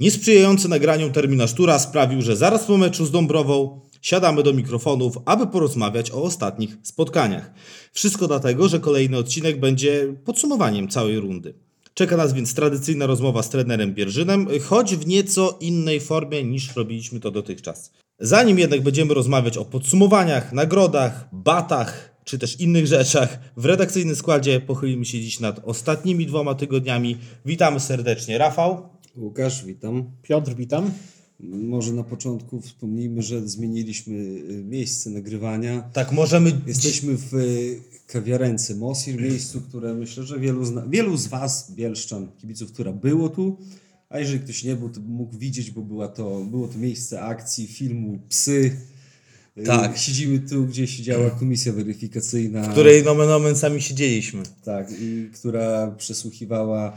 Niesprzyjający nagraniom terminarz tura sprawił, że zaraz po meczu z Dąbrową siadamy do mikrofonów, aby porozmawiać o ostatnich spotkaniach. Wszystko dlatego, że kolejny odcinek będzie podsumowaniem całej rundy. Czeka nas więc tradycyjna rozmowa z trenerem Bierżynem, choć w nieco innej formie niż robiliśmy to dotychczas. Zanim jednak będziemy rozmawiać o podsumowaniach, nagrodach, batach czy też innych rzeczach, w redakcyjnym składzie pochylimy się dziś nad ostatnimi dwoma tygodniami. Witamy serdecznie Rafał. Łukasz, witam. Piotr, witam. Może na początku wspomnijmy, że zmieniliśmy y, miejsce nagrywania. Tak, możemy. Jesteśmy w y, kawiarence Mosir, miejscu, które myślę, że wielu, zna, wielu z Was, bielszczan, kibiców, która było tu, a jeżeli ktoś nie był, to mógł widzieć, bo była to, było to miejsce akcji filmu Psy. Y, Tak. Siedzimy tu, gdzie siedziała komisja weryfikacyjna. w której nomen omen sami siedzieliśmy. Tak, i która przesłuchiwała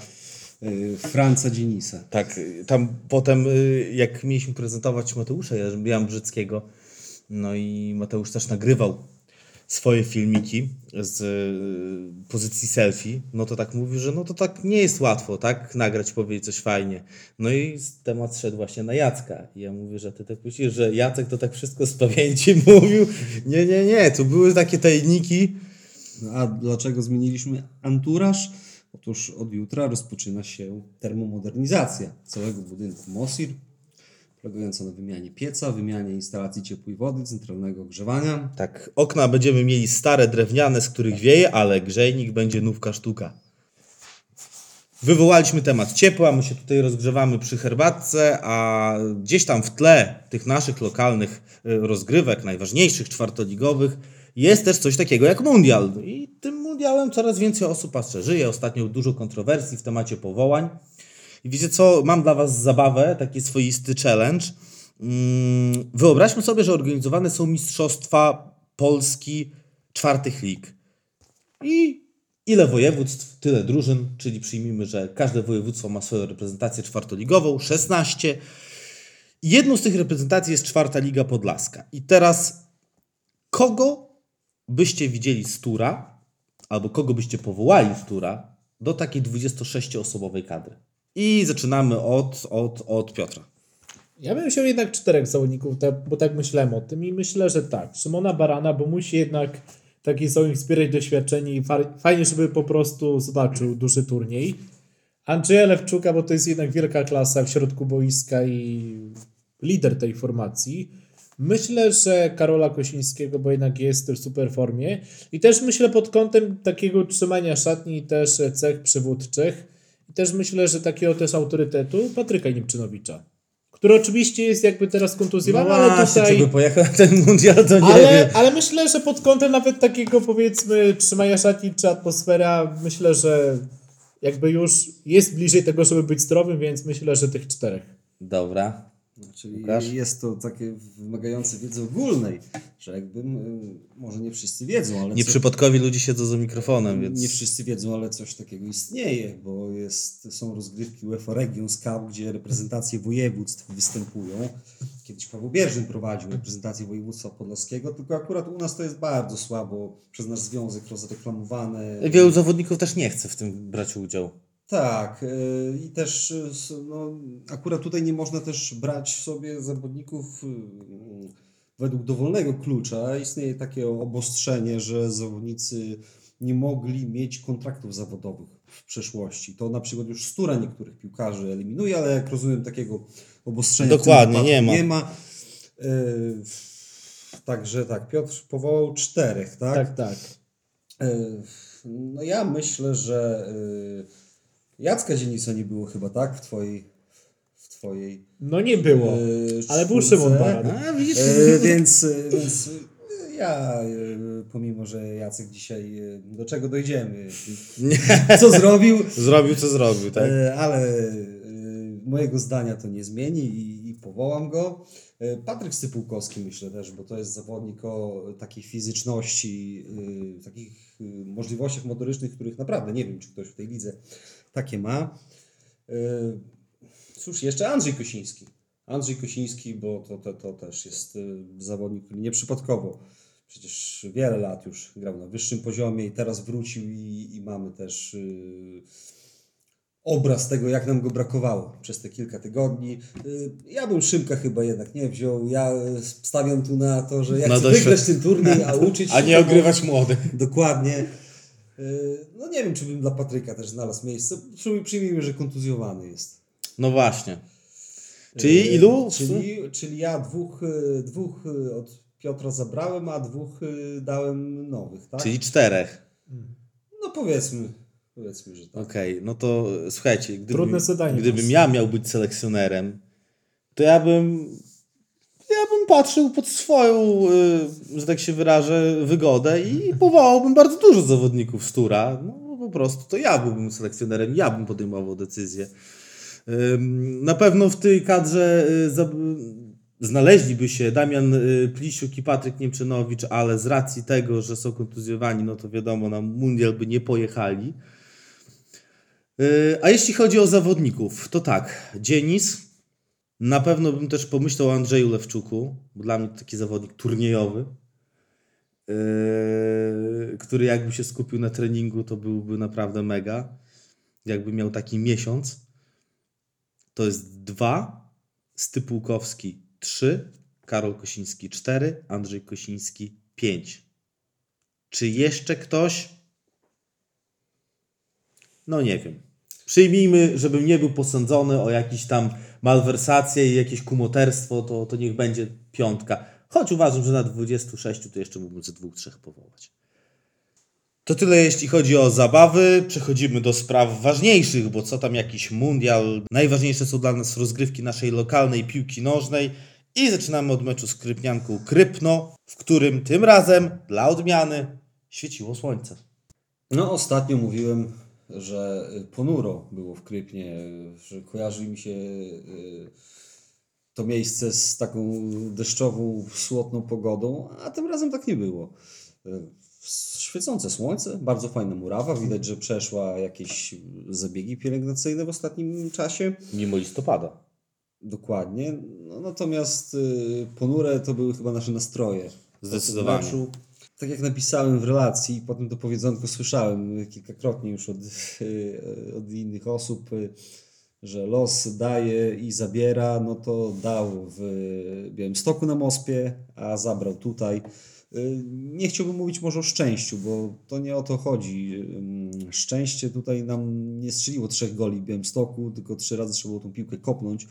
Franca Dzienisa. Tak, tam potem y, jak mieliśmy prezentować Mateusza Jan Brzyckiego, no i Mateusz też nagrywał swoje filmiki z y, pozycji selfie, no to tak mówił, że no to tak nie jest łatwo, tak, nagrać, powiedzieć coś fajnie. No i temat szedł właśnie na Jacka. I ja mówię, że ty tak myślisz, że Jacek to tak wszystko z pamięci mówił. Nie, nie, nie, tu były takie tajniki. No a dlaczego zmieniliśmy anturaż? Otóż od jutra rozpoczyna się termomodernizacja całego budynku Mosir, polegająca na wymianie pieca, wymianie instalacji ciepłej wody, centralnego ogrzewania. Tak, okna będziemy mieli stare, drewniane, z których wieje, ale grzejnik będzie nówka sztuka. Wywołaliśmy temat ciepła, my się tutaj rozgrzewamy przy herbatce, a gdzieś tam w tle tych naszych lokalnych y, rozgrywek, najważniejszych czwartoligowych, jest też coś takiego jak mundial. I tym mundialem coraz więcej osób pasterzyje. Ostatnio dużo kontrowersji w temacie powołań. I wiecie co, mam dla Was zabawę, taki swoisty challenge. Mm, Wyobraźmy sobie, że organizowane są mistrzostwa Polski czwartych lig. I ile województw, tyle drużyn, czyli przyjmijmy, że każde województwo ma swoją reprezentację czwartoligową, 16. I jedną z tych reprezentacji jest czwarta liga podlaska. I teraz kogo byście widzieli z tura, albo kogo byście powołali z tura do takiej 26-osobowej kadry? I zaczynamy od, od, od Piotra. Ja bym wziął jednak czterech zawodników, tak, bo tak myślałem o tym i myślę, że tak. Szymona Barana, bo musi jednak taki zawodnik wspierać doświadczenie i fa- fajnie, żeby po prostu zobaczył duży turniej. Andrzeja Lewczuka, bo to jest jednak wielka klasa w środku boiska i lider tej formacji. Myślę, że Karola Kosińskiego, bo jednak jest w super formie. I też myślę pod kątem takiego trzymania szatni i też cech przywódczych. I też myślę, że takiego też autorytetu Patryka Niemczynowicza. Który oczywiście jest jakby teraz kontuzjowany, No ale tutaj... czy pojechał ten mundial, to nie wiem. Ale, ale myślę, że pod kątem nawet takiego powiedzmy trzymania szatni czy atmosfera, myślę, że jakby już jest bliżej tego, żeby być zdrowym, więc myślę, że tych czterech. Dobra. Czyli Łukasz? jest to takie wymagające wiedzy ogólnej, że jakby, y, może nie wszyscy wiedzą, ale co, Nieprzypadkowi ludzie siedzą za mikrofonem, więc... nie wszyscy wiedzą, ale coś takiego istnieje, bo jest, są rozgrywki UEFA Regions Cup, gdzie reprezentacje województw występują. Kiedyś Paweł Bierzyn prowadził reprezentację województwa podlaskiego, tylko akurat u nas to jest bardzo słabo przez nasz związek rozreklamowane. Wielu zawodników też nie chce w tym brać udział. Tak, y, i też y, no, akurat tutaj nie można też brać sobie zawodników y, według dowolnego klucza. Istnieje takie obostrzenie, że zawodnicy nie mogli mieć kontraktów zawodowych w przeszłości. To na przykład już Stura niektórych piłkarzy eliminuje, ale jak rozumiem takiego obostrzenia Dokładnie, nie ma. Nie ma. Także tak, Piotr powołał czterech, tak? Tak, tak. No ja myślę, że Jacka Dzienisa nie było chyba, tak? W twojej... W twojej No nie było, e, ale był. Szymon Baran. A, widzisz? E, więc, więc e, ja, pomimo, że Jacek dzisiaj, do czego dojdziemy, co zrobił, Zrobił, co zrobił, tak? E, ale e, mojego zdania to nie zmieni i, i powołam go. E, Patryk Stypułkowski myślę też, bo to jest zawodnik o takiej fizyczności, e, takich możliwościach motorycznych, których naprawdę nie wiem, czy ktoś w tej lidze takie ma. E, Cóż, jeszcze Andrzej Kosiński. Andrzej Kosiński, bo to, to, to też jest e, zawodnik, który nieprzypadkowo przecież wiele lat już grał na wyższym poziomie i teraz wrócił i, i mamy też y, obraz tego, jak nam go brakowało przez te kilka tygodni. Y, Ja bym Szymka chyba jednak nie wziął. Ja y, stawiam tu na to, że ja chcę doświad- wygrać ten turniej, a uczyć A nie ogrywać młodych. Dokładnie. Y, No nie wiem, czy bym dla Patryka też znalazł miejsce. Przyjmij- Przyjmijmy, że kontuzjowany jest. No właśnie. Czyli ilu? Y, Czyli, czyli ja dwóch, y, dwóch y, od Piotra zabrałem, a dwóch y, dałem nowych, tak? Czyli czterech. No powiedzmy, powiedzmy, że tak. Okej, no to słuchajcie, gdyby, Trudne zadanie gdybym ja miał być selekcjonerem, to ja bym ja bym patrzył pod swoją, y, że tak się wyrażę, wygodę i powołałbym bardzo dużo zawodników z tura. No po prostu to ja byłbym selekcjonerem, ja bym podejmował decyzję. Na pewno w tej kadrze y, za- znaleźliby się Damian y, Plisiuk i Patryk Niemczynowicz, ale z racji tego, że są kontuzjowani, no to wiadomo, na mundial by nie pojechali. Y, A jeśli chodzi o zawodników, to tak, Dzienis, na pewno bym też pomyślał o Andrzeju Lewczuku, bo dla mnie to taki zawodnik turniejowy, yy, który jakby się skupił na treningu, to byłby naprawdę mega. Jakby miał taki miesiąc. To jest dwa, Stypułkowski trzy, Karol Kosiński cztery, Andrzej Kosiński pięć. Czy jeszcze ktoś? No nie wiem. Przyjmijmy, żebym nie był posądzony o jakieś tam malwersacje i jakieś kumoterstwo, to, to niech będzie piątka. Choć uważam, że na 26 to jeszcze mógłbym ze dwóch, trzech powołać. To tyle jeśli chodzi o zabawy. Przechodzimy do spraw ważniejszych, bo co tam jakiś mundial. Najważniejsze są dla nas rozgrywki naszej lokalnej piłki nożnej. I zaczynamy od meczu z Krypnianką Krypno, w którym tym razem dla odmiany świeciło słońce. No ostatnio mówiłem, że y, ponuro było w Krypnie, że kojarzy mi się y, to miejsce z taką deszczową, słotną pogodą, a tym razem tak nie było. Y, Świecące słońce, bardzo fajna murawa, widać, że przeszła jakieś zabiegi pielęgnacyjne w ostatnim czasie. Mimo listopada. Dokładnie. No, natomiast ponure to były chyba nasze nastroje. Zdecydowanie. Tak jak napisałem w relacji, potem to powiedzonko słyszałem kilkakrotnie już od, od innych osób, że los daje i zabiera, no to dał w Białymstoku na Mospie, a zabrał tutaj. Nie chciałbym mówić może o szczęściu, bo to nie o to chodzi. Szczęście tutaj nam nie strzeliło trzech goli w Białymstoku, tylko trzy razy trzeba było tą piłkę kopnąć.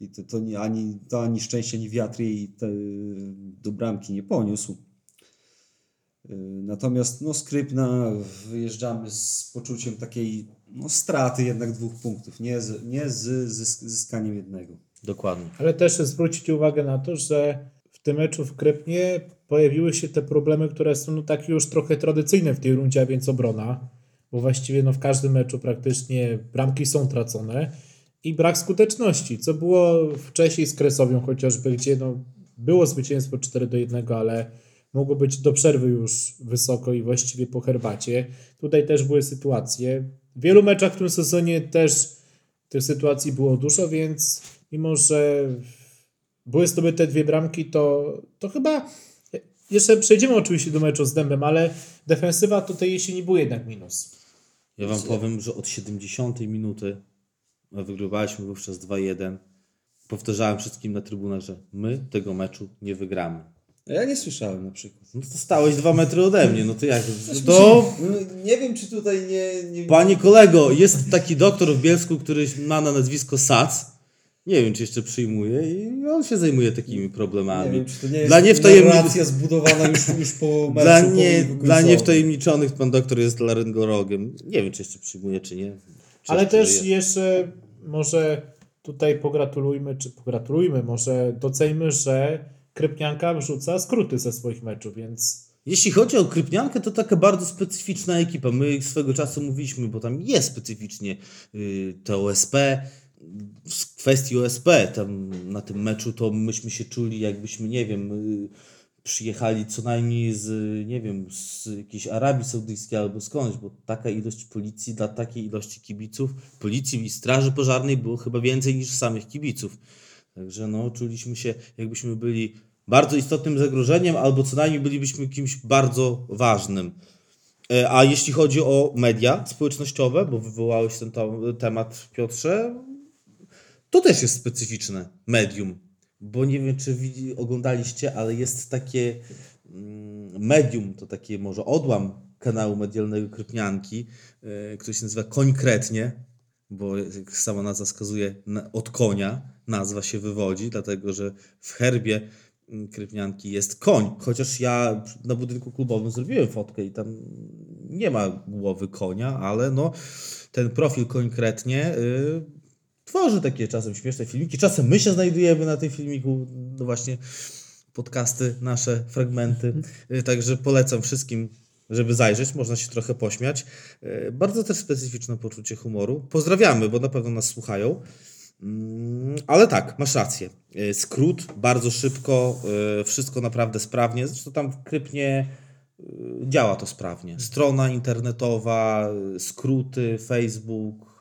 I to, to nie, ani, to ani szczęście, ani wiatr jej te, do bramki nie poniósł. Natomiast no, Skrypna wyjeżdżamy z poczuciem takiej no, straty jednak dwóch punktów, nie z, nie z zysk, zyskaniem jednego. Dokładnie. Ale też zwrócić uwagę na to, że w tym meczu w Krypnie pojawiły się te problemy, które są no takie już trochę tradycyjne w tej rundzie, a więc obrona, bo właściwie no w każdym meczu praktycznie bramki są tracone i brak skuteczności, co było wcześniej z Kresowią chociażby, gdzie no było zwycięstwo 4 do 1, ale mogło być do przerwy już wysoko i właściwie po herbacie. Tutaj też były sytuacje. W wielu meczach w tym sezonie też tych sytuacji było dużo, więc mimo, że były zdobyte dwie bramki, to, to chyba jeszcze przejdziemy oczywiście do meczu z Dębem, ale defensywa tutaj jesieni był jednak minus. Ja wam powiem, że od 70 minuty wygrywaliśmy wówczas 2-1. Powtarzałem wszystkim na trybunach, że my tego meczu nie wygramy. Ja nie słyszałem na przykład. No to stałeś dwa metry ode mnie, no to jak? To, No, nie wiem, czy tutaj nie... nie panie kolego, jest taki doktor w Bielsku, który ma na nazwisko Sac. Nie wiem, czy jeszcze przyjmuje i on się zajmuje takimi nie problemami. wiem, czy to nie jest Dla niewtajemni- narracja zbudowana już, już po. Dla, nie, dla niewtajemniczonych pan doktor jest laryngologiem. Nie wiem, czy jeszcze przyjmuje, czy nie. Czy Ale też żyje. jeszcze może tutaj pogratulujmy, czy pogratulujmy, może doceńmy, że Krypnianka wrzuca skróty ze swoich meczów, więc Jeśli chodzi o Krypniankę, to taka bardzo specyficzna ekipa. My swego czasu mówiliśmy, bo tam jest specyficznie yy, to OSP. W kwestii OSP, tam na tym meczu, to myśmy się czuli, jakbyśmy, nie wiem, yy, przyjechali co najmniej z, nie wiem, z jakiejś Arabii Saudyjskiej albo skądś, bo taka ilość policji dla takiej ilości kibiców, policji i straży pożarnej było chyba więcej niż samych kibiców. Także no, czuliśmy się, jakbyśmy byli bardzo istotnym zagrożeniem, albo co najmniej bylibyśmy kimś bardzo ważnym. E, A jeśli chodzi o media społecznościowe, bo wywołałeś ten temat, Piotrze, to też jest specyficzne medium. Bo nie wiem, czy oglądaliście, ale jest takie mm, medium, to takie może odłam kanału medialnego Krypnianki, e, który się nazywa Konkretnie, bo jak sama nazwa wskazuje, od konia nazwa się wywodzi, dlatego że w herbie mm, Krypnianki jest koń. Chociaż ja na budynku klubowym zrobiłem fotkę i tam nie ma głowy konia, ale no ten profil konkretnie y, tworzy takie czasem śmieszne filmiki. Czasem my się znajdujemy na tym filmiku, no właśnie podcasty, nasze fragmenty. Y, Także polecam wszystkim, żeby zajrzeć, można się trochę pośmiać. Y, Bardzo też specyficzne poczucie humoru. Pozdrawiamy, bo na pewno nas słuchają. Mm, Ale tak, masz rację. Y, Skrót, bardzo szybko, y, wszystko naprawdę sprawnie. Zresztą tam w Krypnie y, działa to sprawnie. Strona internetowa, skróty, Facebook.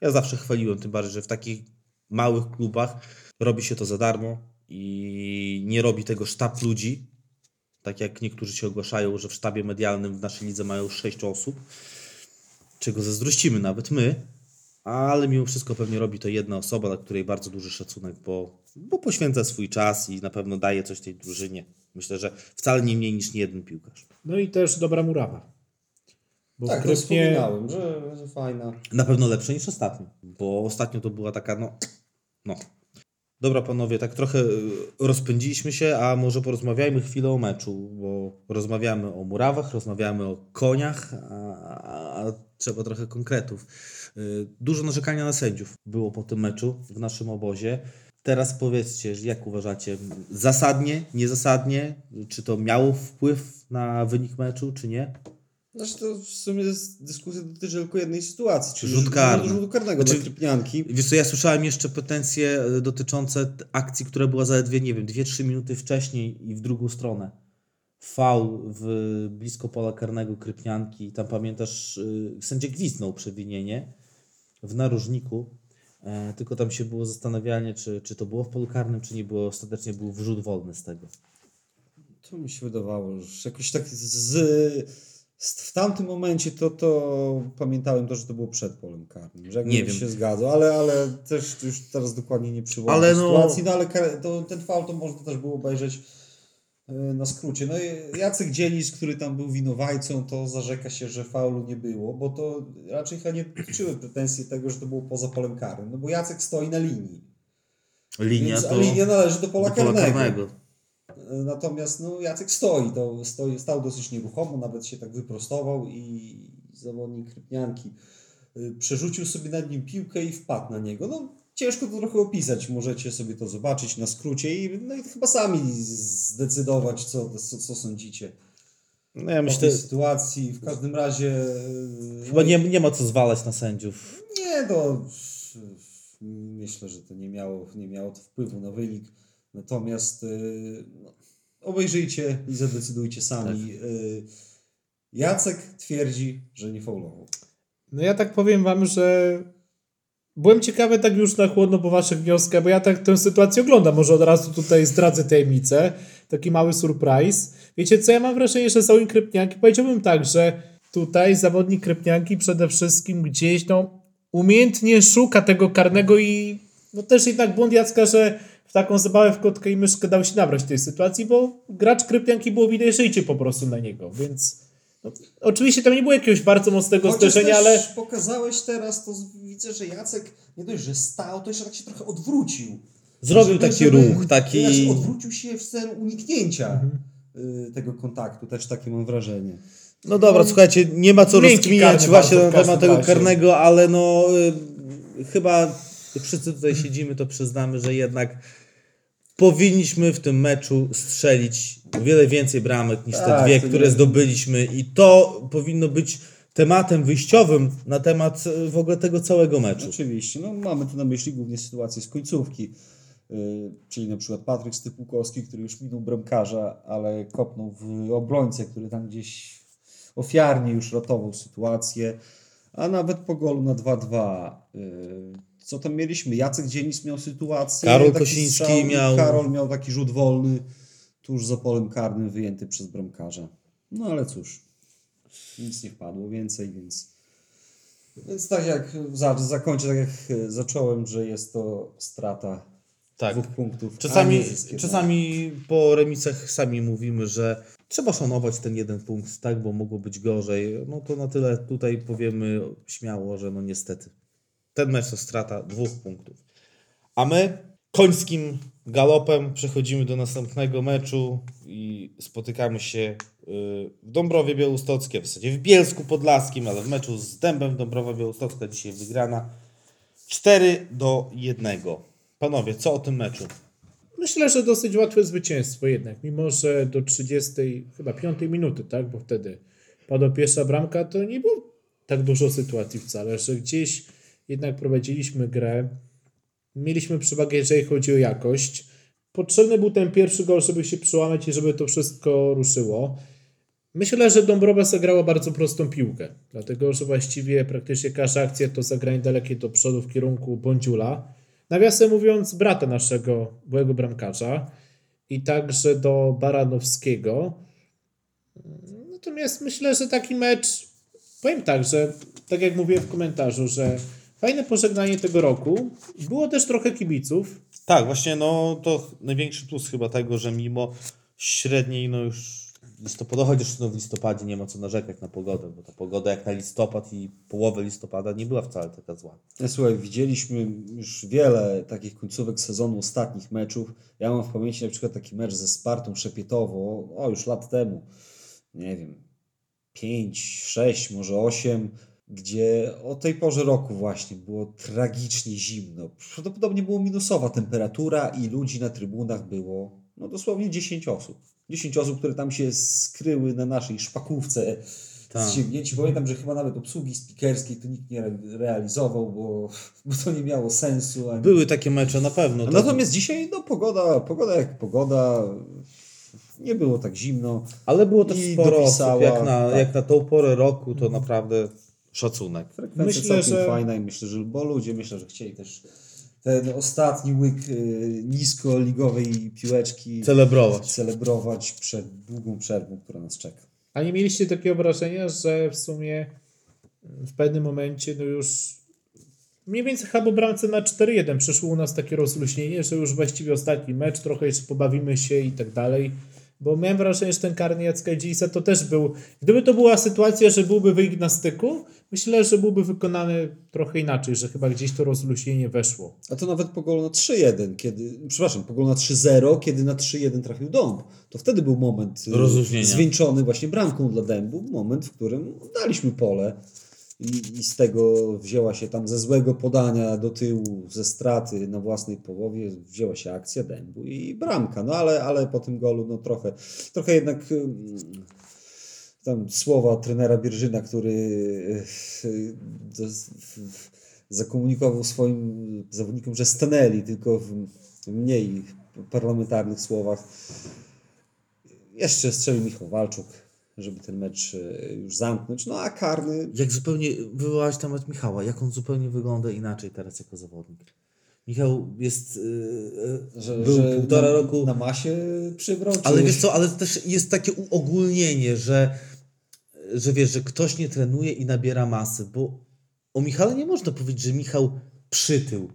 Ja zawsze chwaliłem, tym bardziej, że w takich małych klubach robi się to za darmo i nie robi tego sztab ludzi. Tak jak niektórzy się ogłaszają, że w sztabie medialnym w naszej lidze mają sześć osób, czego zazdrościmy nawet my, ale mimo wszystko pewnie robi to jedna osoba, dla której bardzo duży szacunek, bo, bo poświęca swój czas i na pewno daje coś tej drużynie. Myślę, że wcale nie mniej niż nie jeden piłkarz. No i też dobra murawa. Bo Tak, to wspominałem, że, że fajna. Na pewno lepsze niż ostatnio, bo ostatnio to była taka, no, no. Dobra panowie, tak trochę y, rozpędziliśmy się, a może porozmawiajmy chwilę o meczu, bo rozmawiamy o murawach, rozmawiamy o koniach, a, a trzeba trochę konkretów. Y, Dużo narzekania na sędziów było po tym meczu w naszym obozie. Teraz powiedzcie, jak uważacie, zasadnie, niezasadnie, czy to miało wpływ na wynik meczu, czy nie? Znaczy to w sumie dyskusja dotyczy tylko jednej sytuacji, czyli Rzut karny. rzutu karnego Znaczy- dla Krypnianki. Wiesz co, ja słyszałem jeszcze pretensje e, dotyczące akcji, która była zaledwie, nie wiem, 2-3 minuty wcześniej i w drugą stronę. Faul w blisko pola karnego Krypnianki. Tam pamiętasz, y, sędzia gwizdnął przewinienie w narożniku. E, tylko tam się było zastanawianie, czy, czy to było w polu karnym, czy nie było. Ostatecznie był wrzut wolny z tego. To mi się wydawało, że jakoś tak z, z, w tamtym momencie to, to pamiętałem to, że to było przed polem karnym. Że jakby Nie wiem. się zgadzał, ale, ale też już teraz dokładnie nie przywołam Ale ale no- sytuacji, no ale kar- to, ten faul to można też było obejrzeć na skrócie. No Jacek Dzielis, który tam był winowajcą, to zarzeka się, że faulu nie było, bo to raczej chyba nie dotyczyły pretensje tego, że to było poza polem karnym, no bo Jacek stoi na linii. Linia Więc, to linia należy do pola, do pola karnego. karnego. Natomiast no, Jacek stoi, to stoi, stał dosyć nieruchomo, nawet się tak wyprostował i zawodnik Krypnianki y, przerzucił sobie nad nim piłkę i wpadł na niego. No, ciężko to trochę opisać, możecie sobie to zobaczyć na skrócie i, no, i chyba sami zdecydować, co, co, co sądzicie No ja o myślę, tej sytuacji. W każdym razie... y, chyba no, nie, nie ma co zwalać na sędziów. nie, to myślę, że to nie miało, nie miało to wpływu na wynik. Natomiast y, no, obejrzyjcie i zadecydujcie sami. Y, Jacek twierdzi, że nie faulował. no ja tak powiem wam, że byłem ciekawy tak już na chłodno po waszych wnioskach, bo ja tak tę sytuację oglądam. Może od razu tutaj zdradzę tajemnicę. Taki mały surprise. Wiecie co, ja mam wrażenie, że są krypnianki. Powiedziałbym tak, że tutaj zawodnik krypnianki przede wszystkim gdzieś no umiejętnie szuka tego karnego i no też jednak błąd Jacka, że w taką zabawę w kotkę i myszkę dał się nabrać w tej sytuacji, bo gracz krypnianki było widać, że idzie po prostu na niego, więc no, oczywiście tam nie było jakiegoś bardzo mocnego Chociaż zderzenia, ale pokazałeś teraz, to widzę, że Jacek nie dość, że stał, to jeszcze tak się trochę odwrócił. Zrobił taki ruch, taki- Znaczy odwrócił się w celu uniknięcia Mhm. tego kontaktu, też takie mam wrażenie. No dobra, słuchajcie, nie ma co rozkminiać właśnie na temat tego karnego, ale no y, chyba wszyscy tutaj siedzimy, to przyznamy, że jednak powinniśmy w tym meczu strzelić o wiele więcej bramek niż te Tak, dwie, które nie- zdobyliśmy i to powinno być tematem wyjściowym na temat y, w ogóle tego całego meczu. Oczywiście, no mamy tu na myśli głównie sytuację z końcówki, yy, czyli na przykład Patryk Stypułkowski, który już minął bramkarza, ale kopnął w obrońcę, który tam gdzieś ofiarnie już ratował sytuację, a nawet po golu na 2-2. Yy, co tam mieliśmy? Jacek Dzienis miał sytuację. Karol Kosiński miał- Karol miał taki rzut wolny tuż za polem karnym wyjęty przez bramkarza. No ale cóż. nic nie wpadło więcej, więc więc tak jak za, zakończę, tak jak zacząłem, że jest to strata Tak. dwóch punktów. Czasami, czasami po remisach sami mówimy, że trzeba szanować ten jeden punkt, tak, bo mogło być gorzej. No to na tyle tutaj powiemy śmiało, że no niestety. Ten mecz to strata dwóch punktów. A my końskim galopem przechodzimy do następnego meczu i spotykamy się y, w Dąbrowie Białostockiej, w zasadzie w Bielsku Podlaskim, ale w meczu z Dębem Dąbrowa Białostocka dzisiaj wygrana 4 do 1. Panowie, co o tym meczu? Myślę, że dosyć łatwe zwycięstwo jednak, mimo że do 30, chyba 5 minuty, tak, bo wtedy padła pierwsza bramka, to nie było tak dużo sytuacji wcale, że gdzieś jednak prowadziliśmy grę, mieliśmy przewagę, jeżeli chodzi o jakość. Potrzebny był ten pierwszy gol, żeby się przełamać i żeby to wszystko ruszyło. Myślę, że Dąbrowa zagrała bardzo prostą piłkę, dlatego że właściwie praktycznie każda akcja to zagranie dalekie do przodu w kierunku Bądziula. Nawiasem mówiąc, brata naszego byłego bramkarza i także do Baranowskiego. Natomiast myślę, że taki mecz, powiem tak, że tak jak mówiłem w komentarzu, że fajne pożegnanie tego roku. Było też trochę kibiców, Tak, właśnie no to największy plus chyba tego, że mimo średniej no już listopada, chociaż no w listopadzie nie ma co narzekać na pogodę, bo ta pogoda jak na listopad i połowę listopada nie była wcale taka zła. Ja, Słuchaj, widzieliśmy już wiele takich końcówek sezonu, ostatnich meczów. Ja mam w pamięci na przykład taki mecz ze Spartą Szepietowo, o już lat temu, nie wiem, 5, 6, może 8, gdzie o tej porze roku właśnie było tragicznie zimno. Prawdopodobnie było minusowa temperatura i ludzi na trybunach było no dosłownie 10 osób. 10 osób, które tam się skryły na naszej szpakówce. Tak. Zziemnięci. Pamiętam, że chyba nawet obsługi spikerskiej to nikt nie re- realizował, bo, bo to nie miało sensu. Ani... Były takie mecze na pewno. to- Natomiast dzisiaj no, pogoda, pogoda jak pogoda, nie było tak zimno. ale było też i sporo osób, jak na, tak. jak na tą porę roku, to naprawdę szacunek. Frekwencja Myślę, całkiem że- fajna i myślę, że bo ludzie myślę, że chcieli też ten ostatni łyk y, niskoligowej piłeczki Celebrować. celebrować przed długą przerwą, która nas czeka. A nie mieliście takiego wrażenia, że w sumie w pewnym momencie no już mniej więcej chyba po bramce na 4-1 przyszło u nas takie rozluźnienie, że już właściwie ostatni mecz, trochę jeszcze pobawimy się i tak dalej. Bo miałem wrażenie, że ten karny Jacka Dzisa to też był... Gdyby to była sytuacja, że byłby wynik na styku, myślę, że byłby wykonany trochę inaczej, że chyba gdzieś to rozluźnienie weszło. A to nawet po golu na 3-1, kiedy, przepraszam, po golu na 3-0, kiedy na 3-1 trafił Dąb. To wtedy był moment y, zwieńczony właśnie bramką dla Dębu, moment, w którym daliśmy pole i, i z tego wzięła się tam ze złego podania do tyłu, ze straty na własnej połowie, wzięła się akcja Dębu i bramka. No ale, ale po tym golu no trochę, trochę jednak... ym, tam słowa trenera Bierżyna, który e, zakomunikował swoim zawodnikom, że stanęli tylko w mniej parlamentarnych słowach. Jeszcze strzelił Michał Walczuk, żeby ten mecz e, już zamknąć. No a karny Jak zupełnie wywołałeś temat Michała, jak on zupełnie wygląda inaczej teraz jako zawodnik. Michał jest. Yy, że, był że półtora na, roku. na masie przybrał. czy- Ale wiesz co, ale też jest takie uogólnienie, że, że wiesz, że ktoś nie trenuje i nabiera masy, bo o Michale nie można powiedzieć, że Michał przytył.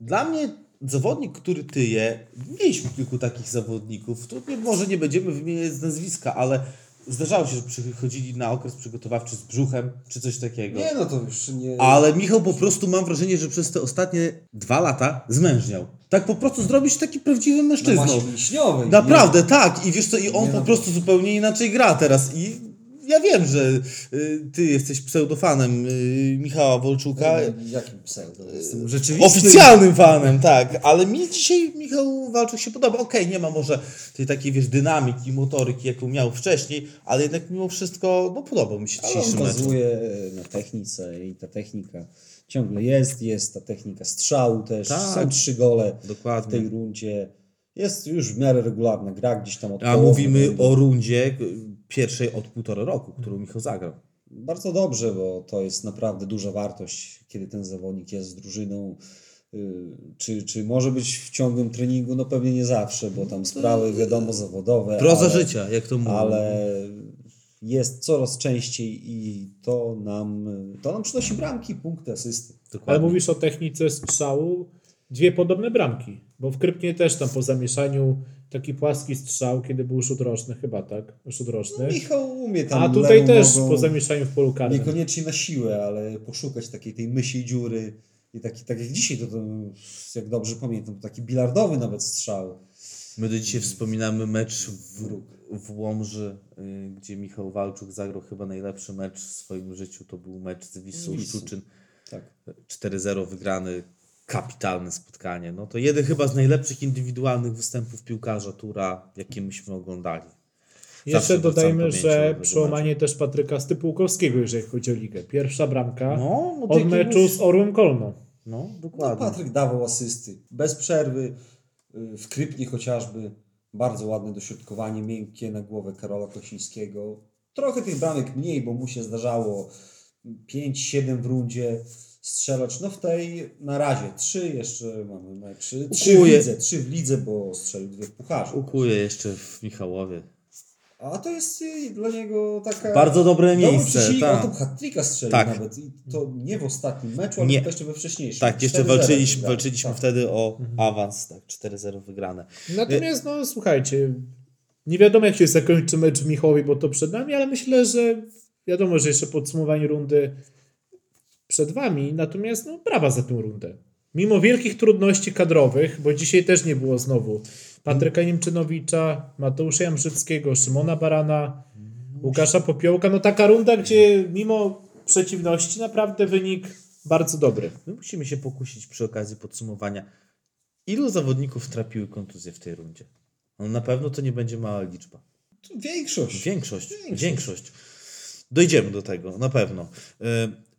Dla mnie zawodnik, który tyje, mieliśmy kilku takich zawodników, tu może nie będziemy wymieniać z nazwiska, ale zdarzało się, że przychodzili na okres przygotowawczy z brzuchem, czy coś takiego. Nie, no to już nie... Ale Michał po prostu mam wrażenie, że przez te ostatnie dwa lata zmężniał. Tak po prostu zrobić taki prawdziwy na mężczyzną. mięśniowej. Naprawdę, tak. I wiesz co, i on Nie po no. prostu zupełnie inaczej gra teraz. I ja wiem, że y, ty jesteś pseudofanem y, Michała Wolczuka. Nie, Jakim pseudo? Jestem rzeczywistym. Oficjalnym fanem, tak. Ale mi dzisiaj Michał Walczuk się podoba. Okej, nie ma może tej takiej, wiesz, dynamiki, motoryki, jaką miał wcześniej, ale jednak mimo wszystko, no podobał mi się dzisiejszy mecz. bazuje na technice i ta technika ciągle jest, jest ta technika strzału też, Tak. są trzy gole w Dokładnie. tej rundzie. Jest już w miarę regularna gra gdzieś tam od A połowy mówimy rundy. o rundzie pierwszej od półtora roku, którą Michał zagrał. Bardzo dobrze, bo to jest naprawdę duża wartość, kiedy ten zawodnik jest z drużyną. Y, Czy, czy może być w ciągłym treningu? No pewnie nie zawsze, bo tam sprawy wiadomo zawodowe. Proza ale, życia, jak to mówią. ale jest coraz częściej i to nam, to nam przynosi bramki, punkty, asysty. Ale Dokładnie. mówisz o technice strzału, dwie podobne bramki, bo w Krypnie też tam po zamieszaniu taki płaski strzał, kiedy był rzut roczny chyba, tak? Rzut roczny. Michał umie tam A tutaj też po zamieszaniu w polu karnym. Niekoniecznie na siłę, ale poszukać takiej tej mysiej dziury i taki, tak jak dzisiaj, to, to jak dobrze pamiętam, taki bilardowy nawet strzał. My do dzisiaj wspominamy mecz w, w Łomży, y, gdzie Michał Walczuk zagrał chyba najlepszy mecz w swoim życiu. To był mecz z Wisłą Wisłą. Szczuczyn. Tak. 4-0 wygrany, kapitalne spotkanie. No to jeden chyba z najlepszych indywidualnych występów piłkarza Tura, jakie myśmy oglądali. Jeszcze dodajmy, że przełamanie też Patryka Stypułkowskiego, jeżeli chodzi o ligę. Pierwsza bramka No, no od meczu z Orłem Kolno. No, No, dokładnie. Patryk dawał asysty. Bez przerwy, y, w Krypnie chociażby. Bardzo ładne dośrodkowanie, miękkie na głowę Karola Kosińskiego. Trochę tych bramek mniej, bo mu się zdarzało 5-7 w rundzie strzelać. No w tej na razie trzy jeszcze mamy meczy. Trzy w Ukuje. lidze, trzy w lidze, bo strzelił dwie w pucharze. Ukuje jeszcze w Michałowie. A to jest y, dla niego taka... Bardzo dobre miejsce. tak. on tam hat-tricka strzelił Tak. nawet. I to nie w ostatnim meczu, ale Nie. jeszcze we wcześniejszym. Tak, jeszcze 4-0 walczyliśmy, walczyliśmy Tak. wtedy o awans, tak, 4-0 wygrane. Natomiast, no słuchajcie, nie wiadomo jak się zakończy mecz w Michowie, bo to przed nami, ale myślę, że wiadomo, że jeszcze podsumowanie rundy przed wami, natomiast no brawa za tę rundę. Mimo wielkich trudności kadrowych, bo dzisiaj też nie było znowu Patryka Niemczynowicza, Mateusza Jamrzyckiego, Szymona Barana, Łukasza Popiołka, no taka runda, gdzie mimo przeciwności naprawdę wynik bardzo dobry. My musimy się pokusić przy okazji podsumowania. Ilu zawodników trapiły kontuzję w tej rundzie? No na pewno to nie będzie mała liczba. Większość. Większość. Większość. Większość. Dojdziemy do tego, na pewno. Y,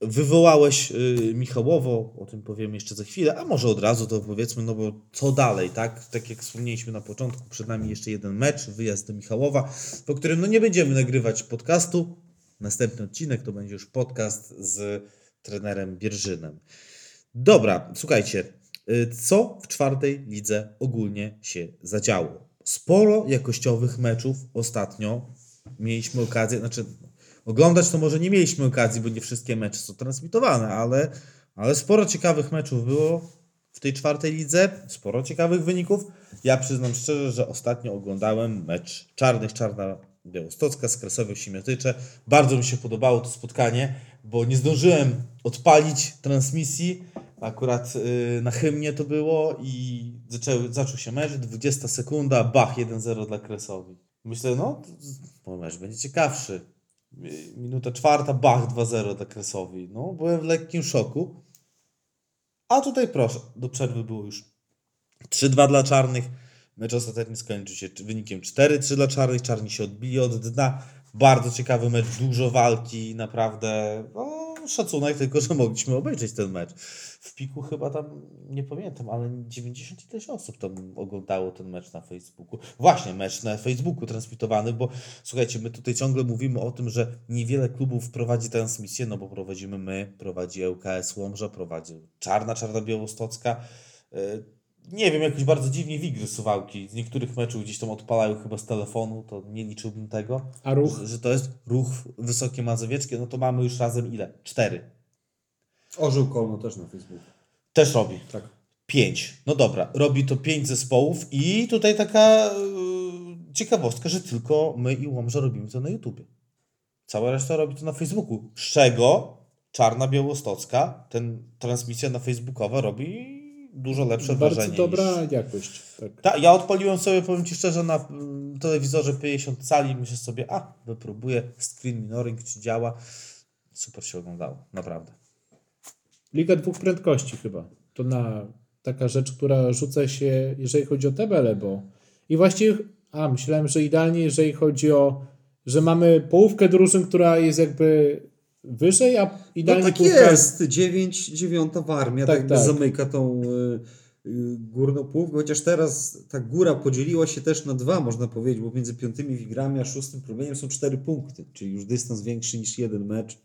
Wywołałeś y, Michałowo, o tym powiemy jeszcze za chwilę, a może od razu to powiedzmy, no bo co dalej, tak? Tak jak wspomnieliśmy na początku, przed nami jeszcze jeden mecz, wyjazd do Michałowa, po którym no nie będziemy nagrywać podcastu. Następny odcinek to będzie już podcast z trenerem Bierżynem. Dobra, słuchajcie, y, co w czwartej lidze ogólnie się zadziało? Sporo jakościowych meczów ostatnio mieliśmy okazję, znaczy oglądać to może nie mieliśmy okazji, bo nie wszystkie mecze są transmitowane, ale, ale sporo ciekawych meczów było w tej czwartej lidze, sporo ciekawych wyników. Ja przyznam szczerze, że ostatnio oglądałem mecz Czarnych, Czarna Białostocka z Kresowią Siemiatycze. Bardzo mi się podobało to spotkanie, bo nie zdążyłem odpalić transmisji. Akurat y, na hymnie to było i zaczęły, zaczął się mecz, 20 sekunda, bach, 1-0 dla Kresowi. Myślę, no, to mecz będzie ciekawszy. Minuta czwarta, bach, 2-0 dla Kresowi. No, byłem w lekkim szoku. A tutaj proszę, do przerwy było już 3-2 dla czarnych. Mecz ostatecznie skończył się wynikiem 4-3 dla czarnych. Czarni się odbili od dna. Bardzo ciekawy mecz, dużo walki, naprawdę. No, szacunek, tylko że mogliśmy obejrzeć ten mecz. W piku chyba tam, nie pamiętam, ale 90 ileś osób tam oglądało ten mecz na Facebooku. Właśnie, mecz na Facebooku transmitowany, bo słuchajcie, my tutaj ciągle mówimy o tym, że niewiele klubów prowadzi transmisję, no bo prowadzimy my, prowadzi ŁKS Łomża, prowadzi Czarna, Czarna Białostocka. Nie wiem, jakoś bardzo dziwnie wigry suwałki. Z niektórych meczów gdzieś tam odpalają chyba z telefonu, to nie liczyłbym tego. A ruch? Że, że to jest ruch Wysokie Mazowieckie, no to mamy już razem ile? Cztery. Orzeł Kolno też na Facebooku. Też robi. Tak. Pięć. No dobra, robi to pięć zespołów i tutaj taka yy, ciekawostka, że tylko my i Łomża robimy to na YouTubie. Cała reszta robi to na Facebooku. Z czego Czarna Białostocka, ten transmisja na Facebookowa robi dużo lepsze Bardzo wrażenie. dobra Niż... jakość. Tak. Ta, ja odpaliłem sobie, powiem Ci szczerze, na mm, telewizorze 50 cali. Myślę sobie, a, wypróbuję, screen minoring, czy działa. Super się oglądało, naprawdę. Liga dwóch prędkości chyba. To na taka rzecz, która rzuca się, jeżeli chodzi o tabelę, bo i właściwie, a myślałem, że idealnie, jeżeli chodzi o, że mamy połówkę drużyn, która jest jakby wyżej, a No idealnie tak połówka jest, 9, 9 Warmia Tak, tak, tak. zamyka tą y, y, górną połówkę, chociaż teraz ta góra podzieliła się też na dwa, można powiedzieć, bo między piątymi Wigrami a szóstym promieniem są cztery punkty, czyli już dystans większy niż jeden mecz.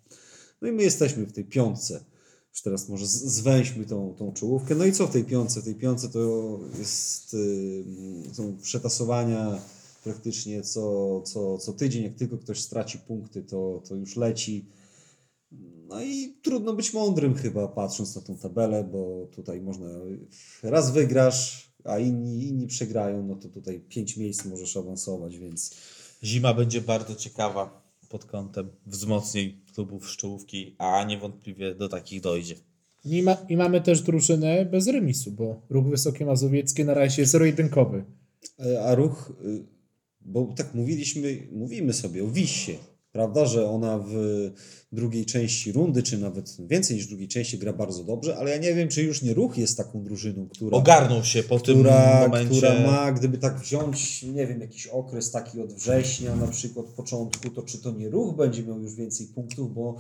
No i my jesteśmy w tej piątce. Już teraz może zwęźmy tą, tą czołówkę. No i co w tej piątce? W tej piątce to jest, y, są przetasowania praktycznie co, co, co tydzień. Jak tylko ktoś straci punkty, to, to już leci. No i trudno być mądrym chyba patrząc na tą tabelę, bo tutaj można raz wygrasz, a inni, inni przegrają, no to tutaj pięć miejsc możesz awansować, więc Zima będzie bardzo ciekawa pod kątem wzmocnień klubów szczołówki, a niewątpliwie do takich dojdzie. I, ma, I mamy też drużynę bez remisu, bo Ruch Wysokie Mazowieckie na razie jest zero-jedynkowy. E, A ruch, y, bo tak mówiliśmy, mówimy sobie o Wisie, prawda, że ona w drugiej części rundy, czy nawet więcej niż drugiej części gra bardzo dobrze, ale ja nie wiem, czy już nie ruch jest taką drużyną, która, Ogarnął się po tym która, momencie. która ma, gdyby tak wziąć, nie wiem, jakiś okres taki od września, na przykład początku, to czy to nie ruch będzie miał już więcej punktów, bo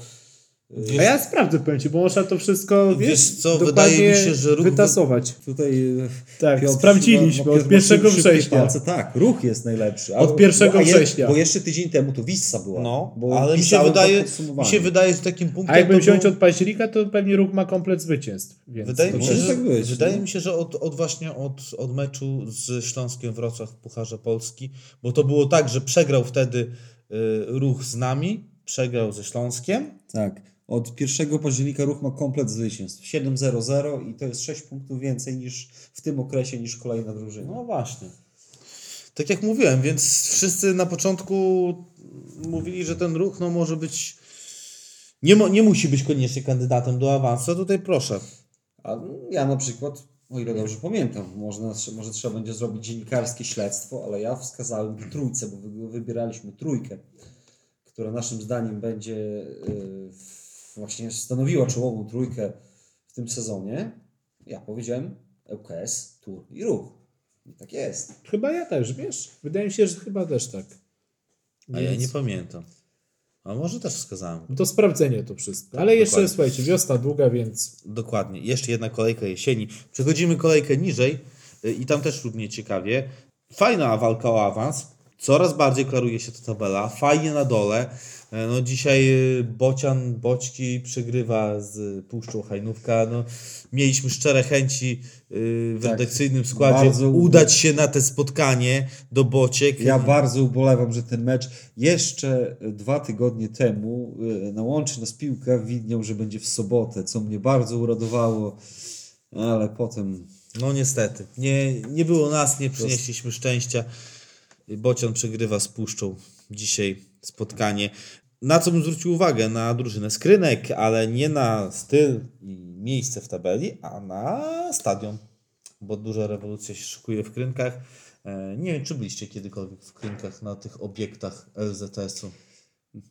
y, A ja sprawdzę, powiem ci, bo można to wszystko, wiesz, Wiesz co, wydaje mi się, że ruch wy- wytasować. tutaj y, Tak, Piotr sprawdziliśmy od ma 1 szybkie września. Palce, tak, ruch jest najlepszy. Od 1 bo, a je- września. Bo jeszcze tydzień temu to Wissa była. No, bo ale mi się, wydaje, mi się wydaje, że takim punktem A jakby to wziąć był- od października, to pewnie Ruch ma komplet zwycięstw. Więc Wydaje mi się, że, tak być, wydaje no. mi się, że od, od właśnie od, od meczu z Śląskiem Wrocław w Pucharze Polski, bo to było tak, że przegrał wtedy y, ruch z nami, przegrał ze Śląskiem. Tak. Od 1 października ruch ma komplet zwycięstw. 7-0-0 i to jest 6 punktów więcej niż w tym okresie niż kolejna drużyna. No właśnie. Tak jak mówiłem, więc wszyscy na początku mówili, że ten ruch no, może być. Nie, mo, nie musi być koniecznie kandydatem do awansu. Tutaj proszę. A ja na przykład, o ile dobrze pamiętam, może, może trzeba będzie zrobić dziennikarskie śledztwo, ale ja wskazałem w trójce, bo wy- wybieraliśmy trójkę, która naszym zdaniem będzie y, właśnie stanowiła czołową trójkę w tym sezonie. Ja powiedziałem ŁKS, Tur i Ruch. I tak jest. Chyba ja też, wiesz? Wydaje mi się, że chyba też tak. A ja Więc- nie pamiętam. A może też wskazałem. To sprawdzenie to wszystko. Ale jeszcze, dokładnie. słuchajcie, wiosna długa, więc Dokładnie. Jeszcze jedna kolejka jesieni. Przechodzimy kolejkę niżej y, i tam też równie ciekawie. Fajna walka o awans. Coraz bardziej klaruje się ta tabela. Fajnie na dole. E, No dzisiaj y, Bocian, Boćki przegrywa z Puszczą Hajnówka. No, mieliśmy szczere chęci y, w Tak, redakcyjnym składzie bardzo- udać się na te spotkanie do Bociek. Ja bardzo ubolewam, że ten mecz jeszcze dwa tygodnie temu na Łączy nas piłka widniał, że będzie w sobotę, co mnie bardzo uradowało, ale potem No niestety. Nie, nie było nas, nie przynieśliśmy szczęścia. Bocian przegrywa z Puszczą dzisiaj spotkanie. Na co bym zwrócił uwagę? Na drużynę skrynek, ale nie na styl i miejsce w tabeli, a na stadion. Bo duża rewolucja się szykuje w Krynkach. E, Nie wiem, czy byliście kiedykolwiek w Krynkach na tych obiektach LZS-u.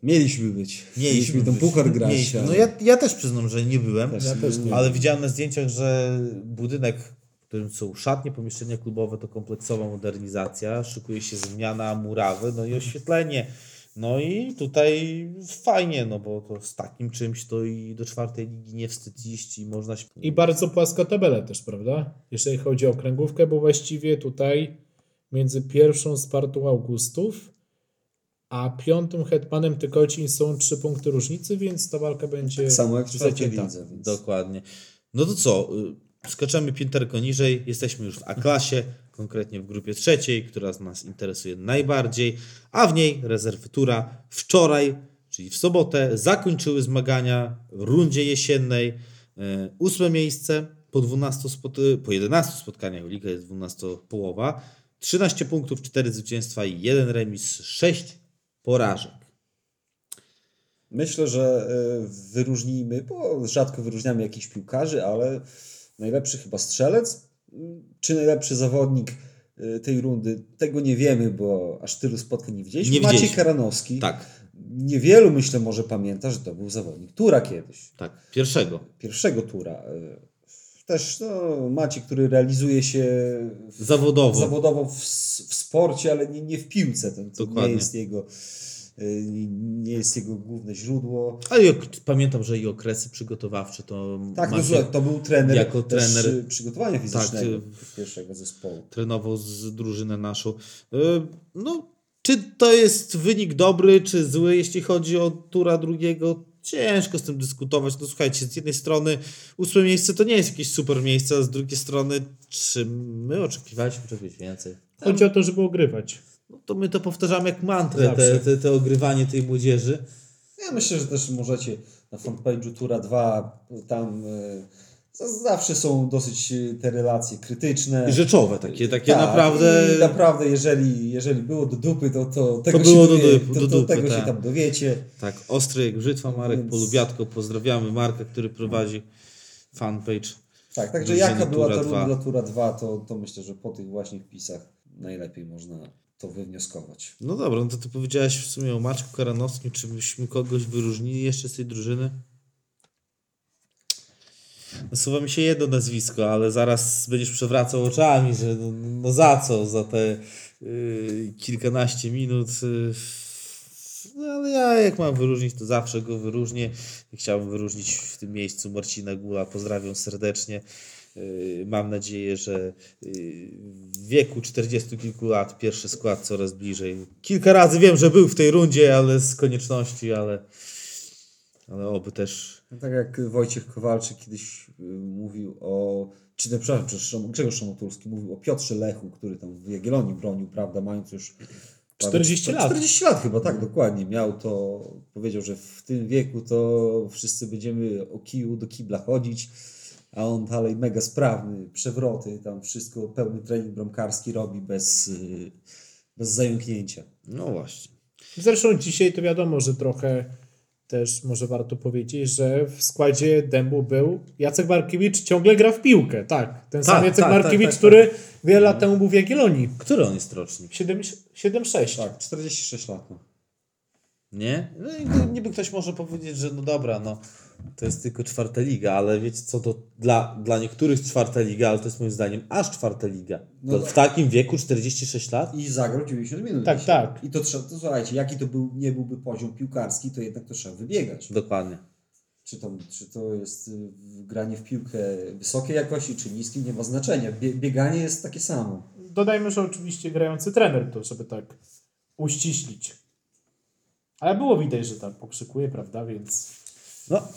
mieliśmy być. Mieliśmy ten być. puchar grać. Mieliśmy. No ja, ja też przyznam, że nie byłem. Też ja też nie. Ale widziałem na zdjęciach, że budynek, którym są szatnie, pomieszczenia klubowe, to kompleksowa modernizacja, szykuje się zmiana murawy, no i oświetlenie. No i tutaj fajnie, no bo to z takim czymś to i do czwartej ligi nie wstyd iść i można się... i bardzo płaska tabela też, prawda? Jeżeli chodzi o kręgówkę, bo właściwie tutaj między pierwszą Spartą Augustów a piątym Hetmanem Tykocin są trzy punkty różnicy, więc ta walka będzie Tak samo jak w zacięta. lidze. Więc... Dokładnie. No to co? Y, Skaczemy pięterko niżej, jesteśmy już w A-klasie, konkretnie w grupie trzeciej, która nas interesuje najbardziej, a w niej rezerwy tura wczoraj, czyli w sobotę, zakończyły zmagania w rundzie jesiennej. Y, Ósme miejsce po, 12 spot- y, po 11 spotkaniach, liga jest 12-połowa, 13 punktów, 4 zwycięstwa i 1 remis, 6 porażek. Myślę, że y, wyróżnijmy, bo rzadko wyróżniamy jakichś piłkarzy, ale najlepszy chyba strzelec, czy najlepszy zawodnik y, tej rundy, tego nie wiemy, bo aż tylu spotkań nie widzieliśmy. Nie Maciej widzieliśmy. Karanowski. Tak, Niewielu myślę może pamięta, że to był zawodnik tura kiedyś. tak, pierwszego. Pierwszego tura. Y, Też no, Maciej, który realizuje się w, Zawodowo. zawodowo w, w sporcie, ale nie, nie w piłce. To, to nie jest jego nie jest jego główne źródło. Ale ok- pamiętam, że i okresy przygotowawcze to Tak, no, Maciek słuchaj, to był trener jako trener- y, przygotowania fizycznego y, pierwszego zespołu. trenował z drużynę naszą. Y, No, czy to jest wynik dobry, czy zły, jeśli chodzi o tura drugiego? Ciężko z tym dyskutować. No słuchajcie, z jednej strony ósme miejsce to nie jest jakieś super miejsce, a z drugiej strony, czy my oczekiwaliśmy czegoś więcej? Chodzi o to, żeby ogrywać. No to my to powtarzamy jak mantrę, te, te, te ogrywanie tej młodzieży. Ja myślę, że też możecie na fanpage'u Tura 2, tam e, za- zawsze są dosyć e, te relacje krytyczne. I rzeczowe takie, takie Tak, naprawdę... I naprawdę, jeżeli, jeżeli było do dupy, to, to tego, było się, do dowie, to, do to dupy, tego się tak. tam dowiecie. Tak, ostry jak brzytwa, Marek Więc- Polubiatko, pozdrawiamy Marka, który prowadzi fanpage. Tak, także jaka była ta 2. runda Tura 2, to, to myślę, że po tych właśnie wpisach najlepiej można to wywnioskować. No dobra, no to ty powiedziałeś w sumie o Maczku Karanowskim, czy byśmy kogoś wyróżnili jeszcze z tej drużyny? Nasuwa mi się jedno nazwisko, ale zaraz będziesz przewracał oczami, że no, no za co, za te y, kilkanaście minut. y, no ale ja jak mam wyróżnić, to zawsze go wyróżnię. Chciałbym wyróżnić w tym miejscu Marcina Gula. Pozdrawiam serdecznie. Y, Mam nadzieję, że y, w wieku 40 kilku lat pierwszy skład coraz bliżej. Kilka razy wiem, że był w tej rundzie, ale z konieczności, ale, ale oby też. No tak jak Wojciech Kowalczyk kiedyś y, mówił o, czy nie, przepraszam, czy Grzegorz Szamotulski mówił o Piotrze Lechu, który tam w Jagiellonii bronił, prawda, mając już prawie 40 lat. 40 lat chyba, tak, dokładnie. Miał to, powiedział, że w tym wieku to wszyscy będziemy o kiju do kibla chodzić, a on dalej mega sprawny, przewroty, tam wszystko, pełny trening bramkarski robi bez, y, bez zająknięcia. No właśnie. Zresztą dzisiaj to wiadomo, że trochę też może warto powiedzieć, że w składzie Dębu był Jacek Markiewicz, ciągle gra w piłkę. Tak, ten sam Tak, Jacek tak, tak, Markiewicz, tak, który wiele lat temu był w Jagiellonii. Który on jest rocznik? 7 7-6. Tak, 46 lat. No. Nie? No i niby ktoś może powiedzieć, że no dobra, no to jest tylko czwarta liga, ale wiecie co, to dla, dla niektórych czwarta liga, ale to jest moim zdaniem aż czwarta liga. No To tak. w takim wieku 46 lat? I zagrał 90 minut. Tak, dzisiaj. tak. I to trzeba, to słuchajcie, jaki to był, nie byłby poziom piłkarski, to jednak to trzeba wybiegać. Dokładnie. Czy to, czy to jest y, granie w piłkę wysokiej jakości, czy niskiej, nie ma znaczenia. Bie, bieganie jest takie samo. Dodajmy, że oczywiście grający trener to, żeby tak uściślić. Ale było widać, że tak pokrzykuje, prawda, więc... No,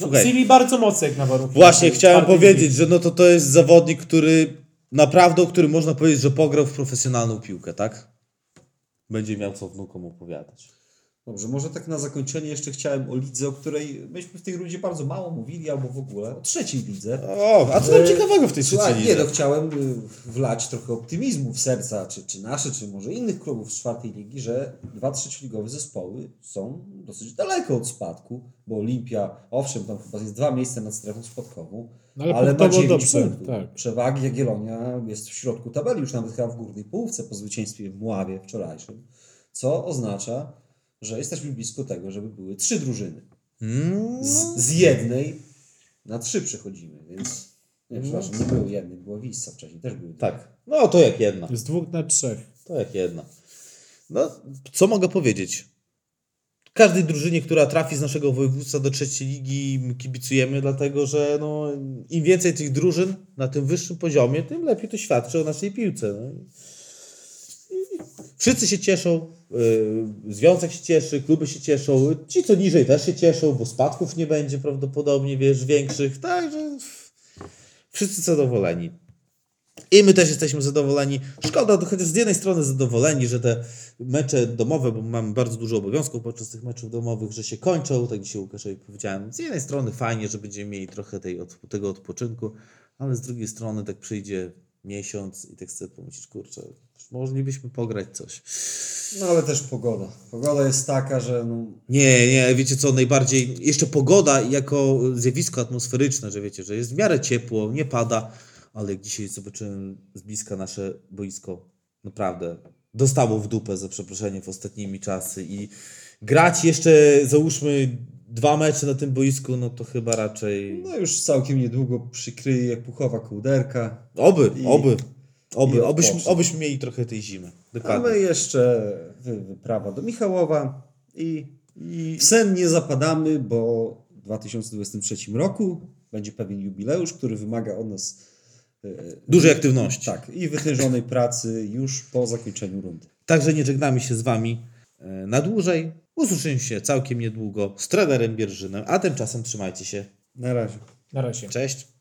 słuchaj. CV bardzo mocno jak na warunki. Właśnie chciałem powiedzieć, że no to to jest zawodnik, który naprawdę, o którym można powiedzieć, że pograł w profesjonalną piłkę, tak? Będzie miał co wnukom opowiadać. Dobrze, może tak na zakończenie jeszcze chciałem o lidze, o której myśmy w tej rundzie bardzo mało mówili, albo w ogóle o trzeciej lidze. O, a co tam E, ciekawego w tej Słuchaj, trzeciej nie, lidze? no chciałem y, wlać trochę optymizmu w serca, czy, czy nasze, czy może innych klubów z czwartej ligi, że dwa trzecioligowe zespoły są dosyć daleko od spadku, bo Olimpia, owszem, tam chyba jest dwa miejsca nad strefą spadkową, No, ale ale, ma punktowo 9 dobrze, punktów. tak. Przewagi Jagiellonia jest w środku tabeli, już nawet chyba w górnej połówce po zwycięstwie w Mławie wczorajszym, co oznacza, że jesteśmy blisko tego, żeby były trzy drużyny. Mm, Z, z jednej na trzy przechodzimy, więc nie, przepraszam, nie było jednej, była Wissa wcześniej, też były tak. No to jak jedna. Z dwóch na trzech. To jak jedna. No, co mogę powiedzieć? Każdej drużynie, która trafi z naszego województwa do trzeciej ligi kibicujemy, dlatego że no, im więcej tych drużyn na tym wyższym poziomie, tym lepiej to świadczy o naszej piłce. No. I- Wszyscy się cieszą, związek się cieszy, kluby się cieszą, ci co niżej też się cieszą, bo spadków nie będzie prawdopodobnie, wiesz, większych, także wszyscy zadowoleni. I my też jesteśmy zadowoleni. Szkoda, chociaż z jednej strony zadowoleni, że te mecze domowe, bo mamy bardzo dużo obowiązków podczas tych meczów domowych, że się kończą, tak dzisiaj Łukaszowi powiedziałem. Z jednej strony fajnie, że będziemy mieli trochę tej, od, tego odpoczynku, ale z drugiej strony tak przyjdzie miesiąc i tak sobie pomyślisz, kurczę, moglibyśmy pograć coś. No ale też pogoda. Pogoda jest taka, że no, Nie, nie, wiecie co, najbardziej, jeszcze pogoda jako zjawisko atmosferyczne, że wiecie, że jest w miarę ciepło, nie pada, ale jak dzisiaj zobaczyłem z bliska nasze boisko, naprawdę dostało w dupę, za przeproszeniem, w ostatnimi czasy i grać jeszcze, załóżmy, dwa mecze na tym boisku, no to chyba raczej, no już całkiem niedługo przykryje jak puchowa kołderka. oby, I- oby, oby, obyśmy, obyśmy mieli trochę tej zimy, dokładnie. my jeszcze wy- wyprawa do Michałowa i I w sen nie zapadamy, bo w 2023 roku będzie pewien jubileusz, który wymaga od nas e, dużej aktywności. tak, i wytężonej pracy już po zakończeniu rundy. Także nie żegnamy się z Wami e, na dłużej. Usłyszymy się całkiem niedługo z trenerem Bierżynem, a tymczasem trzymajcie się. Na razie. Na razie. Cześć.